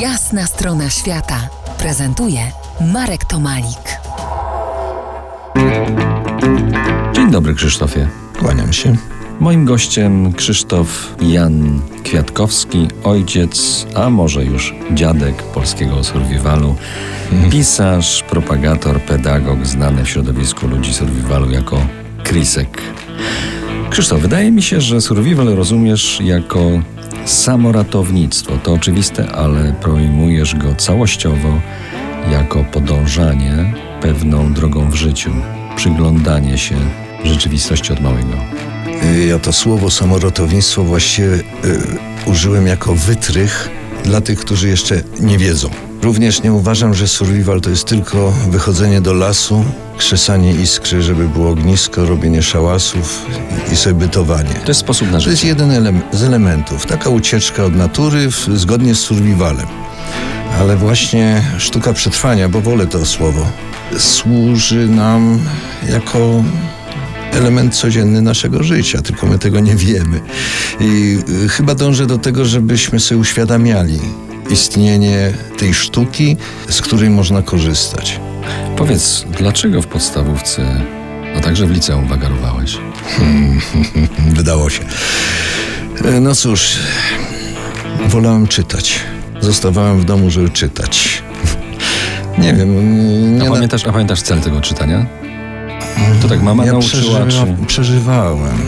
Jasna strona świata prezentuje Marek Tomalik. Dzień dobry, Krzysztofie. Kłaniam się. Moim gościem Krzysztof Jan Kwiatkowski, ojciec, a może już dziadek polskiego survivalu, pisarz, propagator, pedagog, znany w środowisku ludzi survivalu jako Krisek. Krzysztof, wydaje mi się, że survival rozumiesz jako samoratownictwo. To oczywiste, ale projmujesz go całościowo jako podążanie pewną drogą w życiu, przyglądanie się rzeczywistości od małego. Ja to słowo samorotownictwo właściwie y, użyłem jako wytrych dla tych, którzy jeszcze nie wiedzą. Również nie uważam, że survival to jest tylko wychodzenie do lasu, krzesanie iskry, żeby było ognisko, robienie szałasów i sobie bytowanie. To jest sposób na To jest życie. jeden elem- z elementów. Taka ucieczka od natury w, zgodnie z survivalem. Ale właśnie sztuka przetrwania, bo wolę to słowo, służy nam jako element codzienny naszego życia, tylko my tego nie wiemy. I y, chyba dążę do tego, żebyśmy sobie uświadamiali istnienie tej sztuki, z której można korzystać. Powiedz, dlaczego w podstawówce, a także w liceum wagarowałeś? Wydało się. E, No cóż, wolałem czytać. Zostawałem w domu, żeby czytać. Nie wiem, A nie na- pamiętasz, a pamiętasz cel tego czytania? To tak mama ja nauczyła, przeżywa, czy przeżywałem.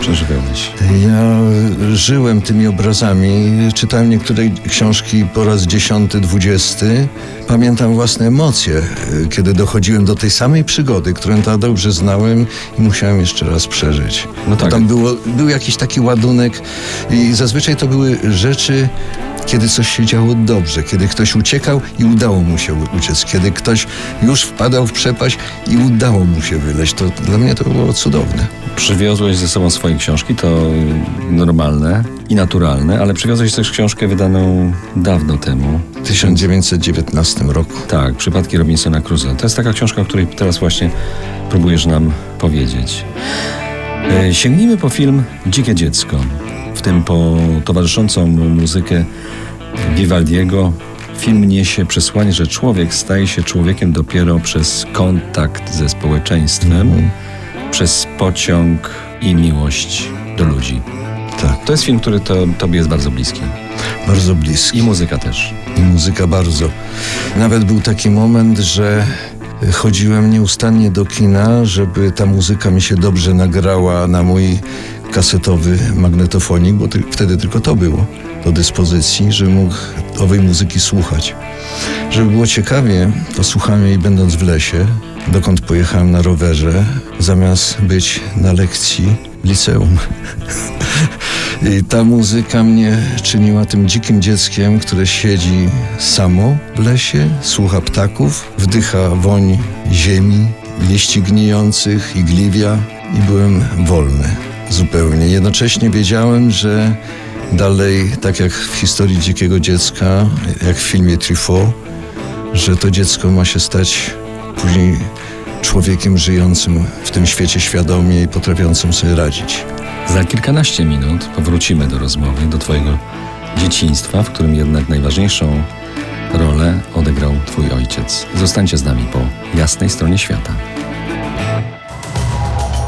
przeżywałeś? Ja żyłem tymi obrazami, czytałem niektóre książki po raz dziesiąty, dwudziesty. Pamiętam własne emocje, y, kiedy dochodziłem do tej samej przygody, którą tak dobrze znałem i musiałem jeszcze raz przeżyć. No tak. Tam było, był jakiś taki ładunek i zazwyczaj to były rzeczy, kiedy coś się działo dobrze, kiedy ktoś uciekał i udało mu się uciec, kiedy ktoś już wpadał w przepaść i udało mu się wyleźć. To dla mnie to było cudowne. Przywiozłeś ze sobą swoje książki, to normalne i naturalne, ale przywiozłeś też książkę wydaną dawno temu. W 1919 roku. Tak, Przypadki Robinsona Crusoe. To jest taka książka, o której teraz właśnie próbujesz nam powiedzieć. E, sięgnijmy po film Dzikie Dziecko, tym po towarzyszącą mu muzykę Vivaldiego. Film niesie przesłanie, że człowiek staje się człowiekiem dopiero przez kontakt ze społeczeństwem, przez pociąg i miłość do ludzi. Tak, To jest film, który to, tobie jest bardzo bliski. bardzo bliski. I muzyka też. I muzyka bardzo. Nawet był taki moment, że chodziłem nieustannie do kina, żeby ta muzyka mi się dobrze nagrała na mój kasetowy magnetofonik, bo ty, wtedy tylko to było do dyspozycji, żebym mógł owej muzyki słuchać. Żeby było ciekawie, to słuchałem jej będąc w lesie, dokąd pojechałem na rowerze, zamiast być na lekcji w liceum. I ta muzyka mnie czyniła tym dzikim dzieckiem, które siedzi samo w lesie, słucha ptaków, wdycha woń ziemi, liści gnijących, igliwia i byłem wolny zupełnie. Jednocześnie wiedziałem, że dalej, tak jak w historii dzikiego dziecka, jak w filmie Truffaut, że to dziecko ma się stać później człowiekiem żyjącym w tym świecie świadomie i potrafiącym sobie radzić. Za kilkanaście minut powrócimy do rozmowy, do Twojego dzieciństwa, w którym jednak najważniejszą rolę odegrał Twój ojciec. Zostańcie z nami po jasnej stronie świata.